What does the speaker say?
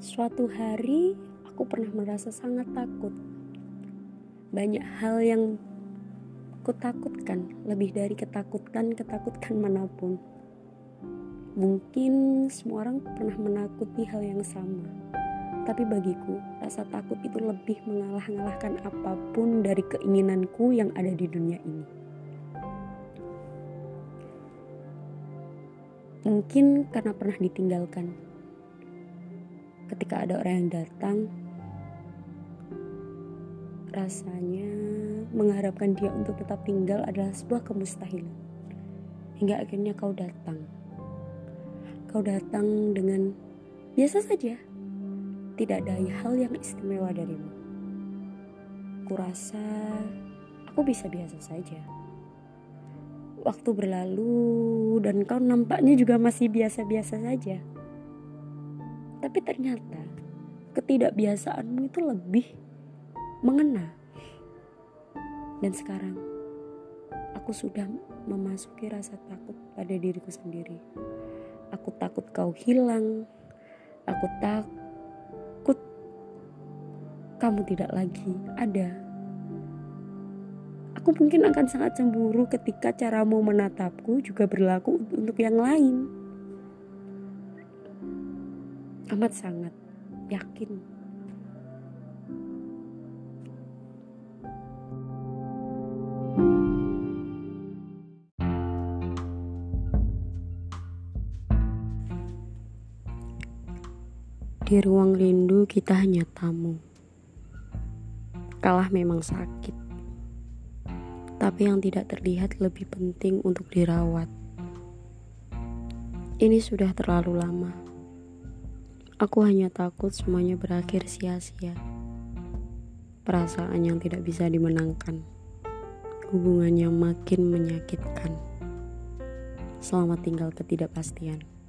Suatu hari aku pernah merasa sangat takut. Banyak hal yang kutakutkan lebih dari ketakutan-ketakutan mana pun. Mungkin semua orang pernah menakuti hal yang sama. Tapi bagiku, rasa takut itu lebih mengalah-ngalahkan apa pun dari keinginanku yang ada di dunia ini. Mungkin karena pernah ditinggalkan ketika ada orang yang datang rasanya mengharapkan dia untuk tetap tinggal adalah sebuah kemustahilan. Hingga akhirnya kau datang. Kau datang dengan biasa saja. Tidak ada hal yang istimewa darimu. Kurasa aku bisa biasa saja. Waktu berlalu dan kau nampaknya juga masih biasa-biasa saja tapi ternyata ketidakbiasaanmu itu lebih mengena. Dan sekarang aku sudah memasuki rasa takut pada diriku sendiri. Aku takut kau hilang. Aku takut kamu tidak lagi ada. Aku mungkin akan sangat cemburu ketika caramu menatapku juga berlaku untuk yang lain amat sangat yakin Di ruang rindu kita hanya tamu. Kalah memang sakit. Tapi yang tidak terlihat lebih penting untuk dirawat. Ini sudah terlalu lama. Aku hanya takut semuanya berakhir sia-sia. Perasaan yang tidak bisa dimenangkan. Hubungan yang makin menyakitkan. Selamat tinggal ketidakpastian.